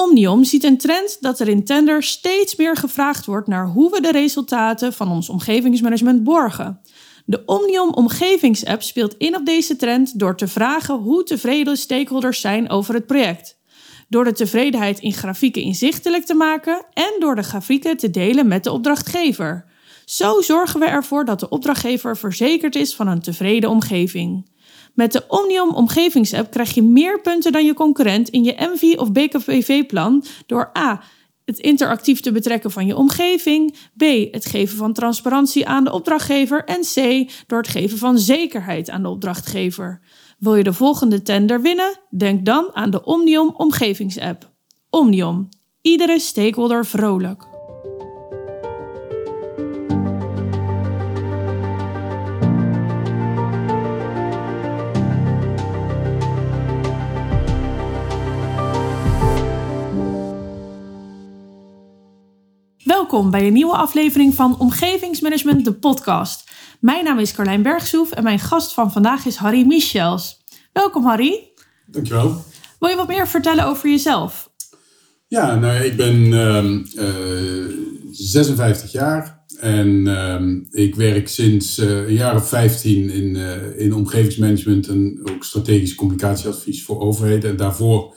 Omnium ziet een trend dat er in tenders steeds meer gevraagd wordt naar hoe we de resultaten van ons omgevingsmanagement borgen. De Omnium Omgevingsapp speelt in op deze trend door te vragen hoe tevreden stakeholders zijn over het project. Door de tevredenheid in grafieken inzichtelijk te maken en door de grafieken te delen met de opdrachtgever. Zo zorgen we ervoor dat de opdrachtgever verzekerd is van een tevreden omgeving. Met de Omnium Omgevingsapp krijg je meer punten dan je concurrent in je MV of BKPV-plan door A. Het interactief te betrekken van je omgeving, B. Het geven van transparantie aan de opdrachtgever en C. Door het geven van zekerheid aan de opdrachtgever. Wil je de volgende tender winnen? Denk dan aan de Omnium Omgevingsapp. Omnium. Iedere stakeholder vrolijk. Welkom bij een nieuwe aflevering van Omgevingsmanagement, de podcast. Mijn naam is Carlijn Bergsoef en mijn gast van vandaag is Harry Michels. Welkom Harry. Dankjewel. Wil je wat meer vertellen over jezelf? Ja, nou, ik ben uh, 56 jaar en uh, ik werk sinds uh, een jaar of 15 in, uh, in omgevingsmanagement en ook strategisch communicatieadvies voor overheden. En daarvoor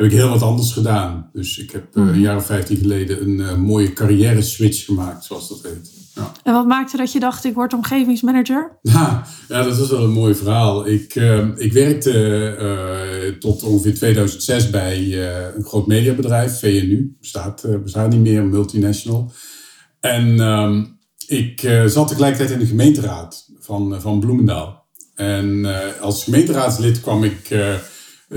heb ik heel wat anders gedaan. Dus ik heb uh, een jaar of 15 geleden een uh, mooie carrière switch gemaakt, zoals dat heet. Ja. En wat maakte dat je dacht, ik word omgevingsmanager? Ja, ja dat is wel een mooi verhaal. Ik, uh, ik werkte tot ongeveer 2006 bij een groot mediabedrijf, VNU. Bestaat, bestaat niet meer, een multinational. En ehm, ik zat tegelijkertijd in de gemeenteraad van, van Bloemendaal. En als gemeenteraadslid kwam ik eh,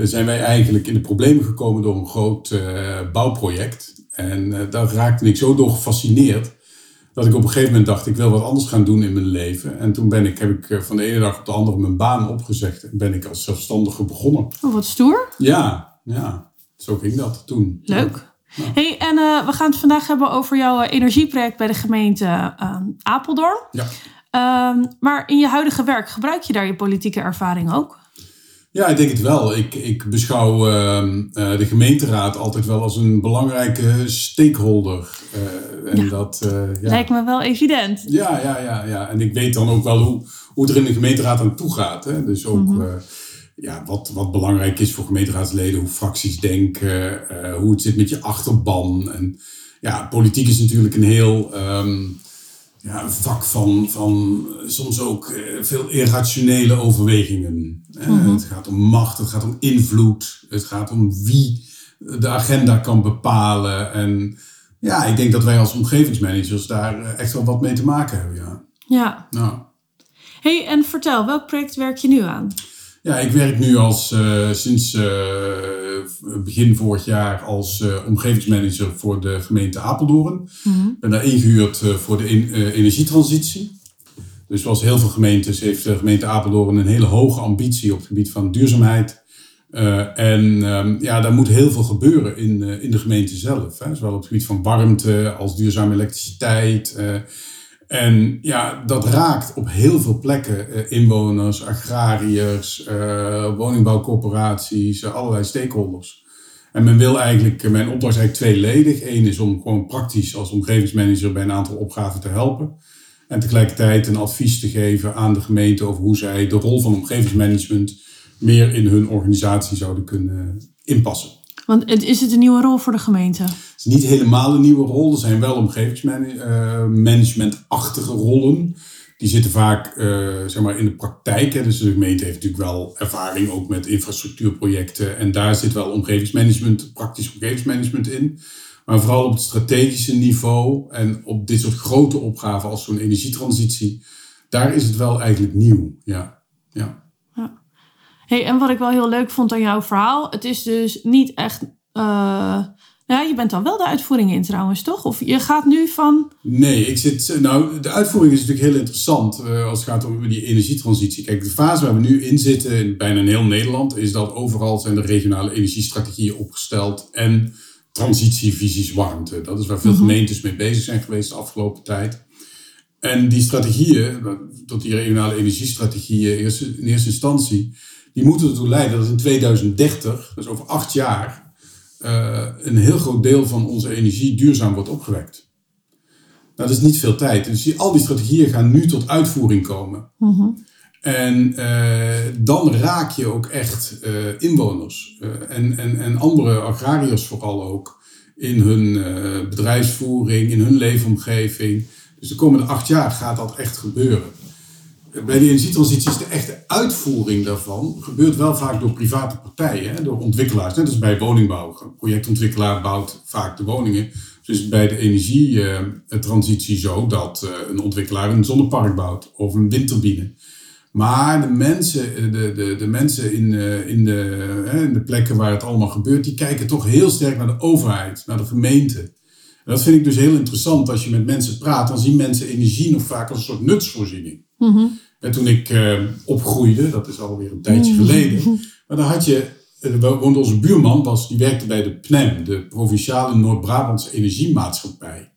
zijn wij eigenlijk in de problemen gekomen door een groot uh, bouwproject. En uh, daar raakte ik zo door gefascineerd dat ik op een gegeven moment dacht, ik wil wat anders gaan doen in mijn leven. En toen ben ik, heb ik van de ene dag op de andere mijn baan opgezegd en ben ik als zelfstandige begonnen. Oh, wat stoer. Ja, ja. Zo ging dat toen. Leuk. Ja. Hey, en we gaan het vandaag hebben over jouw energieproject bij de gemeente Apeldoorn. Ja. Um, maar in je huidige werk gebruik je daar je politieke ervaring ook? Ja, ik denk het wel. Ik, ik beschouw uh, uh, de gemeenteraad altijd wel als een belangrijke stakeholder. Uh, en ja. dat, eh, ja. Lijkt me wel evident. Ja, ja, ja, ja. En ik weet dan ook wel hoe, hoe het er in de gemeenteraad aan toe gaat. Hè? Dus ook mm -hmm. ja, wat, wat belangrijk is voor gemeenteraadsleden, hoe fracties denken, hoe het zit met je achterban. En ja, politiek is natuurlijk een heel. Um, ja, een vak van, van soms ook veel irrationele overwegingen. Mm -hmm. Het gaat om macht, het gaat om invloed, het gaat om wie de agenda kan bepalen. En ja, ik denk dat wij als omgevingsmanagers daar echt wel wat mee te maken hebben. Ja. ja. Nou. hey, en vertel, welk project werk je nu aan? Ja, ik werk nu als, uh, sinds uh, begin vorig jaar als uh, omgevingsmanager voor de gemeente Apeldoorn. Ik mm -hmm. ben daar ingehuurd voor de in, energietransitie. Dus zoals heel veel gemeentes heeft de gemeente Apeldoorn een hele hoge ambitie op het gebied van duurzaamheid. en um, ja, daar moet heel veel gebeuren in, in de gemeente zelf. Hè. Zowel op het gebied van warmte als duurzame elektriciteit. En ja, dat raakt op heel veel plekken uh, inwoners, agrariërs, uh, woningbouwcorporaties, uh, allerlei stakeholders. En men wil eigenlijk, mijn opdracht is eigenlijk tweeledig. Eén is om gewoon praktisch als omgevingsmanager bij een aantal opgaven te helpen. En tegelijkertijd een advies te geven aan de gemeente over hoe zij de rol van omgevingsmanagement meer in hun organisatie zouden kunnen inpassen. Want is het een nieuwe rol voor de gemeente? Niet helemaal een nieuwe rol. Er zijn wel omgevingsmanagementachtige rollen. Die zitten vaak uh, zeg maar in de praktijk. Hè. Dus de gemeente heeft natuurlijk wel ervaring ook met infrastructuurprojecten. En daar zit wel omgevingsmanagement, praktisch omgevingsmanagement in. Maar vooral op het strategische niveau en op dit soort grote opgaven als zo'n energietransitie. Daar is het wel eigenlijk nieuw. Ja. ja. Hey, en wat ik wel heel leuk vond aan jouw verhaal, het is dus niet echt. Uh, nou ja, je bent dan wel de uitvoering in trouwens, toch? Of je gaat nu van. Nee, ik zit. Nou, de uitvoering is natuurlijk heel interessant uh, als het gaat om die energietransitie. Kijk, de fase waar we nu in zitten, in bijna in heel Nederland, is dat overal zijn de regionale energiestrategieën opgesteld en transitievisies warmte. Dat is waar veel -hmm. gemeentes mee bezig zijn geweest de afgelopen tijd. En die strategieën, tot die regionale energiestrategieën in eerste instantie die moeten ertoe leiden dat in 2030, dus over acht jaar, eh, een heel groot deel van onze energie duurzaam wordt opgewekt. Nou, dat is niet veel tijd. Dus die, al die strategieën gaan nu tot uitvoering komen. En eh, dan raak je ook echt eh, inwoners en, en, en andere agrariërs vooral ook in hun bedrijfsvoering, in hun leefomgeving. Dus de komende acht jaar gaat dat echt gebeuren bij de energietransitie is de echte uitvoering daarvan gebeurt wel vaak door private partijen, hè, door ontwikkelaars. Net als bij woningbouw. Een projectontwikkelaar bouwt vaak de woningen. Dus bij de energietransitie zo dat eh, een ontwikkelaar een zonnepark bouwt of een windturbine. Maar de mensen, eh, de, de, de mensen in, eh, in, de, in de plekken waar het allemaal gebeurt, die kijken toch heel sterk naar de overheid, naar de gemeente. En dat vind ik dus heel interessant. Als je met mensen praat, dan zien mensen energie nog vaak als een soort nutsvoorziening. Mm en toen ik uh, opgroeide, dat is alweer een tijdje mm. geleden, maar dan had je, uh, woonde onze buurman, was, die werkte bij de PNEM, de Provinciale Noord-Brabantse Energiemaatschappij.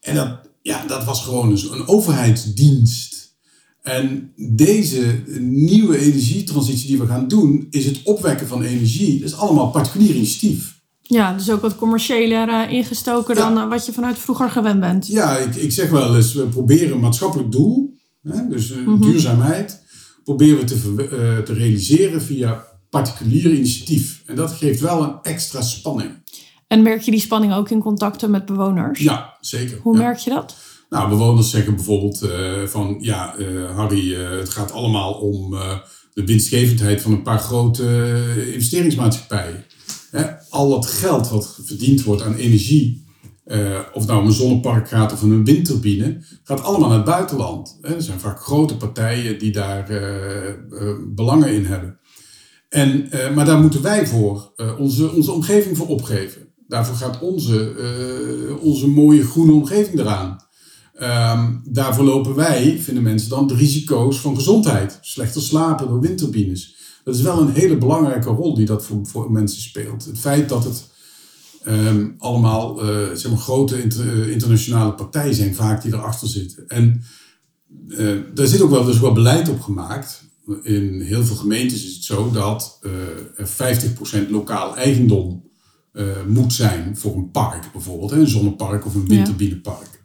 En dat, ja, dat was gewoon een, een overheidsdienst. En deze nieuwe energietransitie die we gaan doen, is het opwekken van energie. Dat is allemaal particulier initiatief. Ja, dus ook wat commerciëler uh, ingestoken dan wat je vanuit vroeger gewend bent. Ja, ik, ik zeg wel eens, we proberen een maatschappelijk doel Hè? Dus uh, duurzaamheid proberen we te, uh, te realiseren via particulier initiatief. En dat geeft wel een extra spanning. En merk je die spanning ook in contacten met bewoners? Ja, zeker. Hoe merk je dat? Nou, bewoners zeggen bijvoorbeeld uh, van ja, Harry, het gaat allemaal om de winstgevendheid van een paar grote investeringsmaatschappijen. Hè? Al dat geld wat verdiend wordt aan energie uh, of nou om een zonnepark gaat of een windturbine, gaat allemaal naar het buitenland. Er zijn vaak grote partijen die daar uh, uh, belangen in hebben. En, maar daar moeten wij voor onze, onze omgeving voor opgeven. Daarvoor gaat onze, onze mooie groene omgeving eraan. Um, daarvoor lopen wij, vinden mensen dan, de risico's van gezondheid. Slechter slapen door windturbines. Dat is wel een hele belangrijke rol die dat voor, voor mensen speelt. Het feit dat het um, allemaal uh, zeg maar grote inter, eh, internationale partijen zijn vaak die erachter zitten. En uh, daar zit ook wel dus wat beleid op gemaakt. In heel veel gemeentes is het zo dat er 50% lokaal eigendom moet zijn voor een park bijvoorbeeld. Hè, een zonnepark of een windturbinepark.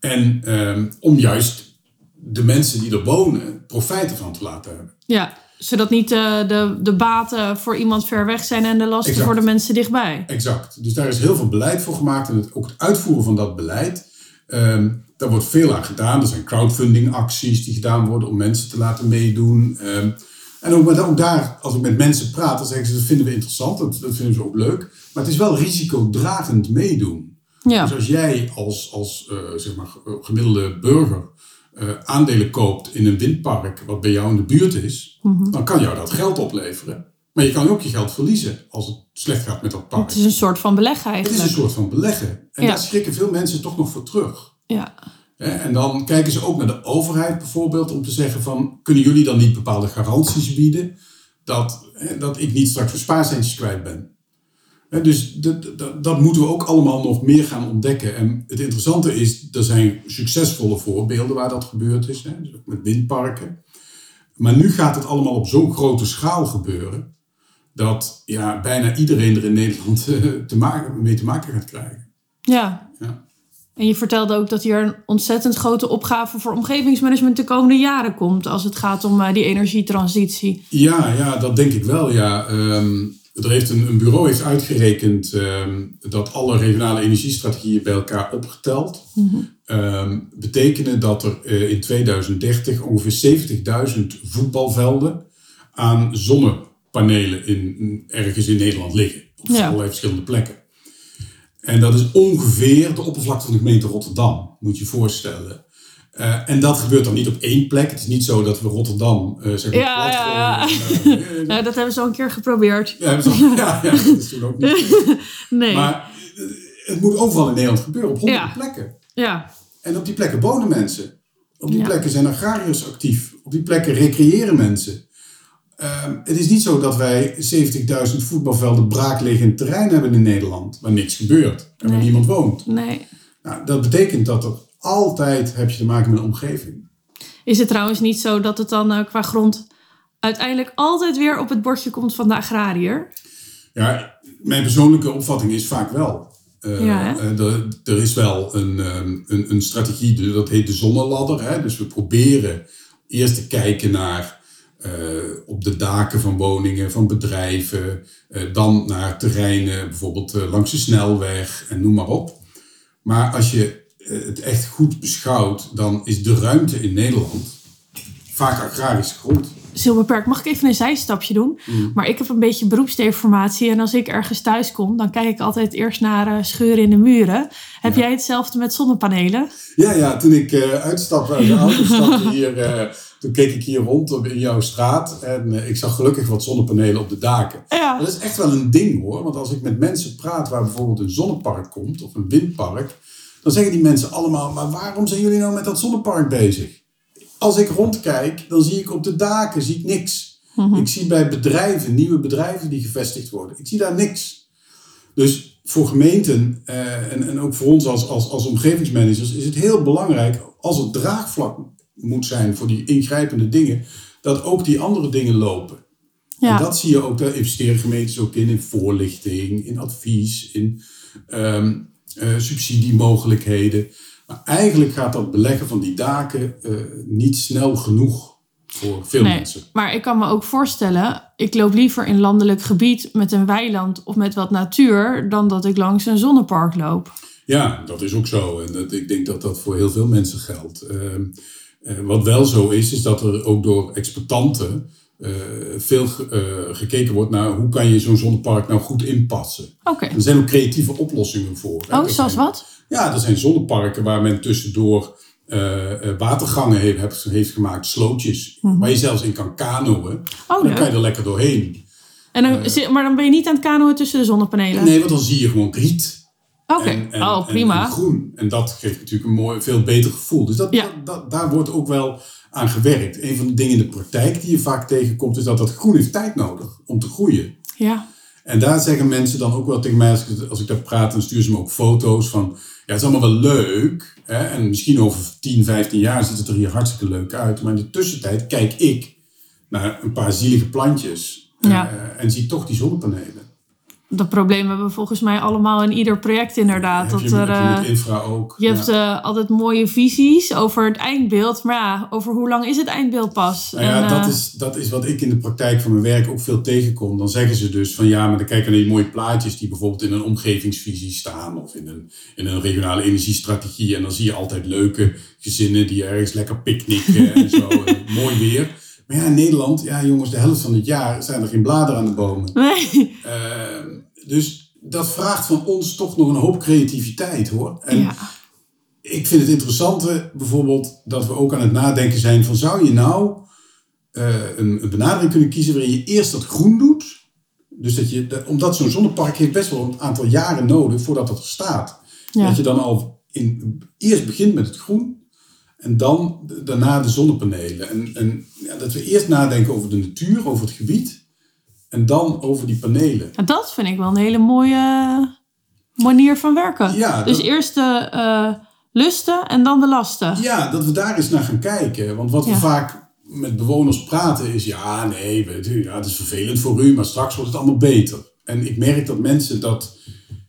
Ja. En um, om juist de mensen die er wonen profijt ervan te laten hebben. Ja, zodat niet de, de, de baten voor iemand ver weg zijn en de lasten voor de mensen dichtbij. Exact. Dus daar is heel veel beleid voor gemaakt. En het, ook het uitvoeren van dat beleid, um, daar wordt veel aan gedaan. Er zijn crowdfunding acties die gedaan worden om mensen te laten meedoen. Um, en ook, ook, daar, als ik met mensen praat, dan zeggen ze dat vinden we interessant, dat, dat vinden ze ook leuk. Maar het is wel risicodragend meedoen. Ja. Dus als jij als, als uh, zeg maar, gemiddelde burger uh, aandelen koopt in een windpark wat bij jou in de buurt is, mhm. dan kan jou dat geld opleveren. Maar je kan ook je geld verliezen als het slecht gaat met dat park. Het is een soort van beleggen eigenlijk. Het is een soort van beleggen. En daar schrikken veel mensen toch nog voor terug. Ja. En dan kijken ze ook naar de overheid bijvoorbeeld om te zeggen van... kunnen jullie dan niet bepaalde garanties bieden dat, dat ik niet straks een spaarcentjes kwijt ben? Dus dat moeten we ook allemaal nog meer gaan ontdekken. En het interessante is, er zijn succesvolle voorbeelden waar dat gebeurd is, hè, dus met windparken. Maar nu gaat het allemaal op zo'n grote schaal gebeuren, dat ja, bijna iedereen er in Nederland eh, te maken, mee te maken gaat krijgen. Ja. ja. En je vertelde ook dat hier een ontzettend grote opgave voor omgevingsmanagement de komende jaren komt als het gaat om uh, die energietransitie. Ja, ja, dat denk ik wel. Ja. Um, er heeft een, een bureau heeft uitgerekend um, dat alle regionale energiestrategieën bij elkaar opgeteld mm um, betekenen dat er uh, in 2030 ongeveer 70.000 voetbalvelden aan zonnepanelen in, ergens in Nederland liggen. Op ja. allerlei verschillende plekken. En dat is ongeveer de oppervlakte van de gemeente Rotterdam, moet je je voorstellen. Uh, en dat gebeurt dan niet op één plek. Het is niet zo dat we Rotterdam uh, zeg maar ja, ja, ja. Uh, ja, dat hebben ze al een keer geprobeerd. Ja, zo, ja, ja, dat is toen ook niet. nee. Maar het moet overal in Nederland gebeuren, op honderden plekken. Ja. En op die plekken wonen mensen. Op die plekken zijn agrariërs actief. Op die plekken recreëren mensen. Ehm, het is niet zo dat wij 70.000 voetbalvelden braakliggend terrein hebben in Nederland, waar niks gebeurt en waar niemand woont. Nee. Nou, dat betekent dat er altijd heb je te maken met een omgeving. Is het trouwens niet zo dat het dan uh, qua grond uiteindelijk altijd weer op het bordje komt van de agrariër? Ja, mijn persoonlijke opvatting is vaak wel. Uh, Ja, eh, er, er is wel een, ehm, een, een strategie, dat heet de zonneladder. Hè? Dus we proberen eerst te kijken naar eh, op de daken van woningen, van bedrijven. eh, dan naar terreinen, bijvoorbeeld eh, langs de snelweg en noem maar op. Maar als je eh, het echt goed beschouwt, dan is de ruimte in Nederland vaak agrarische grond. beperkt. Mag ik even een zijstapje doen? Mm. Maar ik heb een beetje beroepsdeformatie. En als ik ergens thuis kom, dan kijk ik altijd eerst naar eh, scheuren in de muren. Heb Ja. jij hetzelfde met zonnepanelen? Ja, ja, toen ik eh uitstapte uit de auto stapte hier, eh, toen keek ik hier rond op- in jouw straat. En eh, ik zag gelukkig wat zonnepanelen op de daken. Ja. Dat is echt wel een ding hoor. Want als ik met mensen praat waar bijvoorbeeld een zonnepark komt of een windpark. Dan zeggen die mensen allemaal, maar waarom zijn jullie nou met dat zonnepark bezig? Als ik rondkijk, dan zie ik op de daken zie ik niks. Ik zie bij bedrijven, nieuwe bedrijven die gevestigd worden. Ik zie daar niks. Dus voor gemeenten eh, en, en ook voor ons als, als, als omgevingsmanagers is het heel belangrijk als het draagvlak moet zijn voor die ingrijpende dingen, dat ook die andere dingen lopen. Ja. En dat zie je ook, daar investeren gemeentes ook in, in voorlichting, in advies, in ehm, eh, subsidiemogelijkheden. Maar eigenlijk gaat dat beleggen van die daken eh, niet snel genoeg voor veel Nee, mensen. maar ik kan me ook voorstellen, ik loop liever in landelijk gebied met een weiland of met wat natuur, dan dat ik langs een zonnepark loop. Ja, dat is ook zo. En dat, ik denk dat dat voor heel veel mensen geldt. Ehm, eh, wat wel zo is, is dat er ook door exploitanten eh, veel ge- eh, gekeken wordt naar hoe kan je zo'n zonnepark nou goed inpassen. Oké. Er zijn ook creatieve oplossingen voor. Oh, zoals zijn- wat? Ja, er zijn zonneparken waar men tussendoor eh, eh, watergangen heeft, heeft, heeft gemaakt, slootjes, waar je zelfs in kan kanoën. Oh, En dan kan je er lekker doorheen. En dan, maar dan ben je niet aan het kanoën tussen de zonnepanelen? Nee, want dan zie je gewoon riet. Oké, oh en- prima. en groen. En dat geeft natuurlijk een mooi, veel beter gevoel. Dus dat, Ja. dat, dat- daar wordt ook wel aan gewerkt. Een van de dingen in de praktijk die je vaak tegenkomt, is dat dat groen heeft tijd nodig om te groeien. ja. En daar zeggen mensen dan ook wel tegen mij, als ik, als ik daar praat, dan sturen ze me ook foto's van, ja, het is allemaal wel leuk. Hè? En misschien over 10, 15 jaar ziet het er hier hartstikke leuk uit. Maar in de tussentijd kijk ik naar een paar zielige plantjes Ja. eh, en zie toch die zonnepanelen. Dat probleem hebben we volgens mij allemaal in ieder project inderdaad. Dat je, er, met eh, infra ook. je Ja. hebt eh, altijd mooie visies over het eindbeeld. Maar ja, over hoe lang is het eindbeeld pas? Nou ja, En, dat, eh, is, dat is wat ik in de praktijk van mijn werk ook veel tegenkom. Dan zeggen ze dus van ja, maar dan kijken naar die mooie plaatjes die bijvoorbeeld in een omgevingsvisie staan of in een, in een regionale energiestrategie. En dan zie je altijd leuke gezinnen die ergens lekker picknicken en zo. en mooi weer. Maar ja, in Nederland, ja jongens, de helft van het jaar zijn er geen bladeren aan de bomen. Nee. Ehm, dus dat vraagt van ons toch nog een hoop creativiteit hoor. En Ja. ik vind het interessante bijvoorbeeld dat we ook aan het nadenken zijn van zou je nou eh, een, een benadering kunnen kiezen waarin je eerst dat groen doet. Dus dat je, de- omdat zo'n zonnepark heeft best wel een aantal jaren nodig voordat dat er staat. Ja. Dat je dan al in, eerst begint met het groen en dan daarna de zonnepanelen. En, en ja, dat we eerst nadenken over de natuur, over het gebied en dan over die panelen. Ja, Dat vind ik wel een hele mooie manier van werken. Ja, dus dat- eerst de eh, lusten en dan de lasten. Ja, dat we daar eens naar gaan kijken. Want wat Ja. we vaak met bewoners praten is... ja, nee, weet u, ja, het is vervelend voor u... maar straks wordt het allemaal beter. En ik merk dat mensen dat...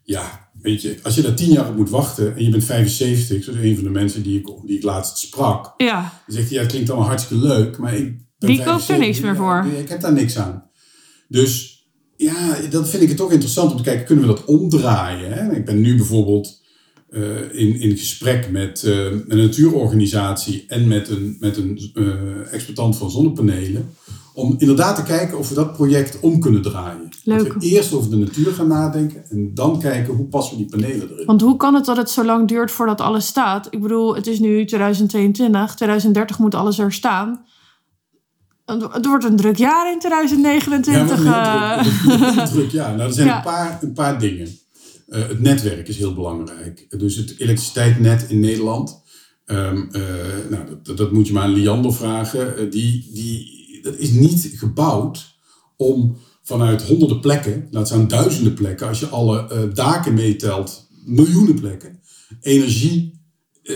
ja, weet je, als je daar tien jaar op moet wachten... en je bent 75, zoals een van de mensen die ik, die ik laatst sprak... Ja. dan zegt hij, ja, het klinkt allemaal hartstikke leuk... maar ik ben Die koopt er 75, niks meer ja, voor. ik heb daar niks aan. Dus ja, dat vind ik het toch interessant om te kijken... kunnen we dat omdraaien? Hè? Ik ben nu bijvoorbeeld eh, in, in gesprek met eh, een natuurorganisatie en met een, met een eh, exploitant van zonnepanelen. Om inderdaad te kijken of we dat project om kunnen draaien. Leuk. Dat we eerst over de natuur gaan nadenken en dan kijken hoe passen we die panelen erin. Want hoe kan het dat het zo lang duurt voordat alles staat? Ik bedoel, het is nu 2022, 2030 moet alles er staan. Het wordt een druk jaar in 2029. Ja, eh. een druk, een druk jaar. Nou, er zijn Ja. een, paar, een paar dingen. Eh, het netwerk is heel belangrijk. Dus het elektriciteitsnet in Nederland. ehm, eh, nou, dat, dat moet je maar aan Liander vragen. Die, die, dat is niet gebouwd om vanuit honderden plekken, laat staan duizenden plekken, als je alle eh, daken meetelt, miljoenen plekken, energie eh,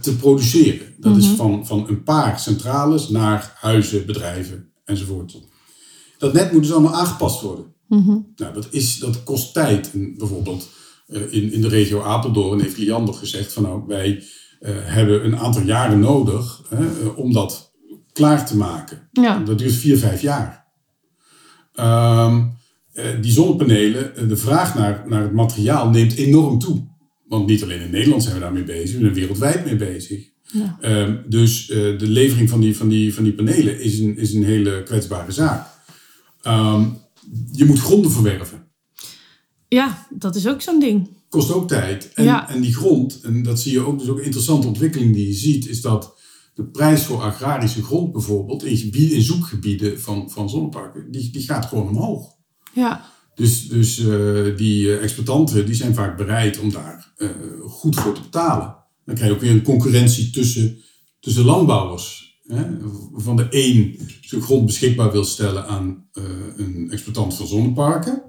te produceren. Dat is van, van een paar centrales naar huizen, bedrijven enzovoort. Dat net moet dus allemaal aangepast worden. Nou, dat, is, dat kost tijd. En bijvoorbeeld eh, in, in de regio Apeldoorn heeft Liander gezegd van nou, wij hebben een aantal jaren nodig hè, om dat klaar te maken. Ja. Dat duurt vier, vijf jaar. Ehm, eh, die zonnepanelen, eh, de vraag naar, naar het materiaal neemt enorm toe. Want niet alleen in Nederland zijn we daarmee bezig, we zijn wereldwijd mee bezig. Ja. Ehm, dus eh, de levering van die, van die, van die panelen is een, is een hele kwetsbare zaak. Ehm, je moet gronden verwerven. ja, dat is ook zo'n ding. Kost ook tijd. En, Ja. en die grond, en dat zie je ook, dus ook een interessante ontwikkeling die je ziet, is dat de prijs voor agrarische grond bijvoorbeeld in, gebieden, in zoekgebieden van, van zonneparken, die, die gaat gewoon omhoog. Ja, Dus, dus eh, die eh, exploitanten die zijn vaak bereid om daar eh, goed voor te betalen. Dan krijg je ook weer een concurrentie tussen, tussen landbouwers. Hè? Van de een zijn grond beschikbaar wil stellen aan een exploitant van zonneparken.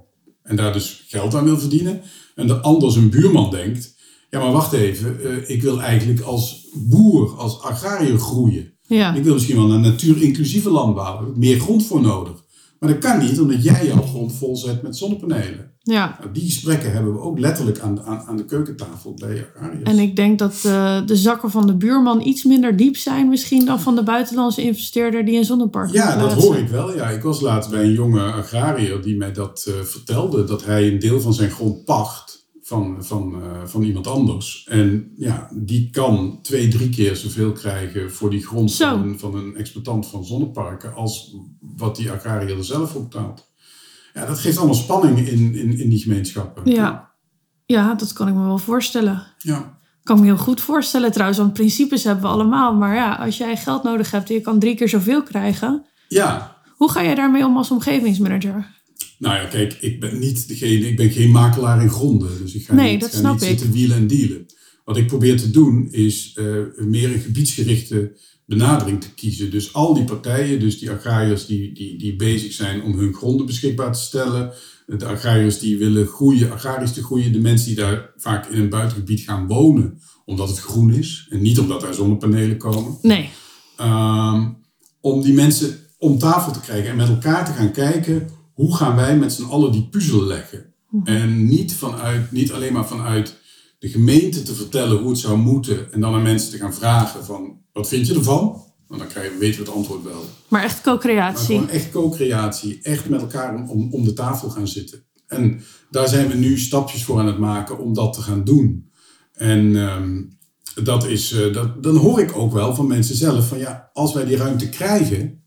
En daar dus geld aan wil verdienen. En de ander zijn buurman denkt, ja maar wacht even, eh, ik wil eigenlijk als boer, als agrariër groeien. ja. Ik wil misschien wel een natuurinclusieve landbouw. Daar heb ik meer grond voor nodig. Maar dat kan niet, omdat jij jouw grond vol zet met zonnepanelen. ja. Nou, die gesprekken hebben we ook letterlijk aan, aan, aan de keukentafel bij agrariërs. En ik denk dat eh, de zakken van de buurman iets minder diep zijn misschien dan van de buitenlandse investeerder die een zonnepark ja, dat hoor ik wel. Ja, ik was laatst bij een jonge agrariër die mij dat eh, vertelde. Dat hij een deel van zijn grond pacht van, van, eh, van iemand anders. En ja, die kan twee, drie keer zoveel krijgen voor die grond van een, van een exploitant van zonneparken als wat die agrariër er zelf voor betaalt. Ja, dat geeft allemaal spanning in, in, in die gemeenschappen. Ja. ja, dat kan ik me wel voorstellen. Ja. Kan me heel goed voorstellen trouwens, want principes hebben we allemaal. Maar ja, als jij geld nodig hebt en je kan drie keer zoveel krijgen. ja, Hoe ga jij daarmee om als omgevingsmanager? Nou ja, kijk, ik ben niet degene, ik ben geen makelaar in gronden. Dus ik ga Nee, niet, dat ga snap niet ik. zitten wielen en dealen. Wat ik probeer te doen is eh, meer een gebiedsgerichte benadering te kiezen. Dus al die partijen, dus die agrariërs die, die, die bezig zijn om hun gronden beschikbaar te stellen. De agrariërs die willen groeien, agrarisch te groeien. De mensen die daar vaak in een buitengebied gaan wonen, omdat het groen is. En niet omdat daar zonnepanelen komen. Nee. Ehm, om die mensen om tafel te krijgen en met elkaar te gaan kijken hoe gaan wij met z'n allen die puzzel leggen. En niet, vanuit, niet alleen maar vanuit de gemeente te vertellen hoe het zou moeten en dan aan mensen te gaan vragen van wat vind je ervan? Want dan krijgen, weten we het antwoord wel. Maar echt co-creatie. echt co-creatie, echt met elkaar om, om, om de tafel gaan zitten. En daar zijn we nu stapjes voor aan het maken om dat te gaan doen. En ehm, dat is, eh, dat, dan hoor ik ook wel van mensen zelf van ja, als wij die ruimte krijgen,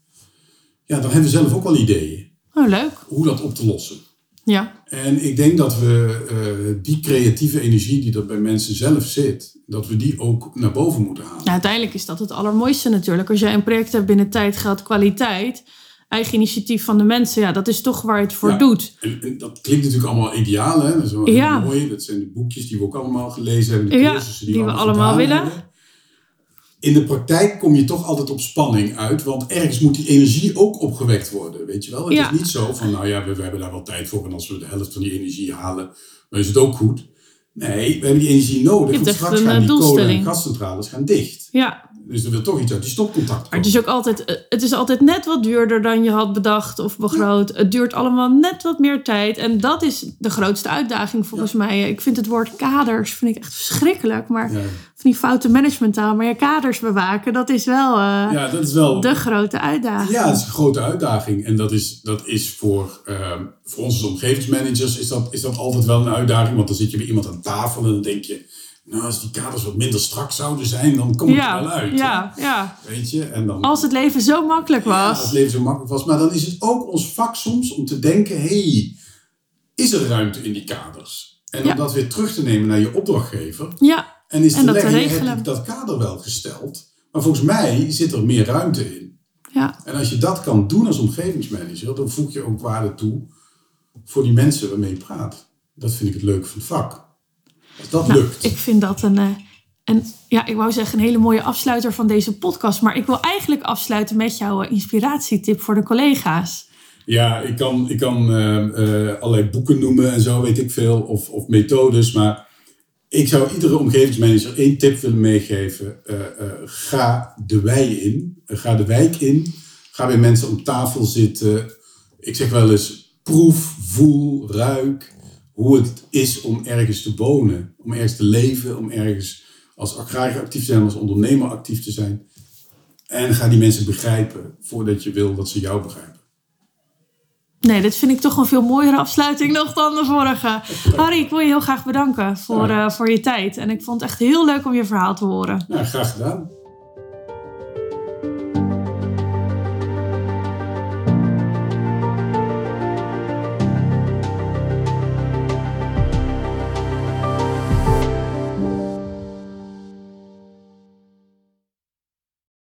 ja, dan hebben we zelf ook wel ideeën Oh, leuk. hoe dat op te lossen. Ja. En ik denk dat we eh, die creatieve energie die er bij mensen zelf zit, dat we die ook naar boven moeten halen. ja, uiteindelijk is dat het allermooiste natuurlijk. Als jij een project hebt binnen tijd, geld, kwaliteit, eigen initiatief van de mensen, ja, dat is toch waar het voor Ja. doet. En, en dat klinkt natuurlijk allemaal ideaal, hè? Dat is wel Ja. mooi. Dat zijn de boekjes die we ook allemaal gelezen hebben, de Ja, cursussen die we allemaal allemaal willen. hebben. In de praktijk kom je toch altijd op spanning uit, want ergens moet die energie ook opgewekt worden, weet je wel? Het Ja. is niet zo van, nou ja, we, we hebben daar wel tijd voor en als we de helft van die energie halen, dan is het ook goed. Nee, we hebben die energie nodig, want straks gaan eh, die kolen- en gascentrales gaan dicht. Ja, Dus er wil toch iets uit die stopcontact maar het is ook altijd, eh, het is altijd net wat duurder dan je had bedacht of begroot. Het duurt allemaal net wat meer tijd. En dat is de grootste uitdaging volgens mij. Ik vind het woord kaders vind ik echt verschrikkelijk. Maar Ja. van die foute managementtaal. Maar je kaders bewaken, dat is wel eh, ja, dat is wel... de grote uitdaging. Ja, het is een grote uitdaging. En dat is, dat is voor, ehm, voor ons als omgevingsmanagers is dat, is dat altijd wel een uitdaging. Want dan zit je bij iemand aan tafel en dan denk je... Nou, als die kaders wat minder strak zouden zijn, dan komt het wel uit. ja, ja. Weet je? En dan, Als het leven zo makkelijk ja, als was. het leven zo makkelijk was. Maar dan is het ook ons vak soms om te denken... hey, is er ruimte in die kaders? En om Ja. dat weer terug te nemen naar je opdrachtgever. Ja, En is En te dat te leggen, regelen. heb ik dat kader wel gesteld? Maar volgens mij zit er meer ruimte in. ja. En als je dat kan doen als omgevingsmanager, dan voeg je ook waarde toe voor die mensen waarmee je praat. Dat vind ik het leuke van het vak. Als dat Nou, lukt. ik vind dat een, eh, een, ja, ik wou zeggen een hele mooie afsluiter van deze podcast. Maar ik wil eigenlijk afsluiten met jouw eh, inspiratietip voor de collega's. Ja, ik kan, ik kan eh, allerlei boeken noemen en zo, weet ik veel, of, of methodes. Maar ik zou iedere omgevingsmanager één tip willen meegeven. Ga de wei in. Ga de wijk in. Ga bij mensen om tafel zitten. Ik zeg wel eens, proef, voel, ruik hoe het is om ergens te wonen, om ergens te leven, om ergens als agrariër actief te zijn, als ondernemer actief te zijn. En ga die mensen begrijpen voordat je wil dat ze jou begrijpen. Nee, dit vind ik toch een veel mooiere afsluiting nog dan de vorige. Harry, ik wil je heel graag bedanken voor, Ja. eh, voor je tijd. En ik vond het echt heel leuk om je verhaal te horen. Nou, graag gedaan.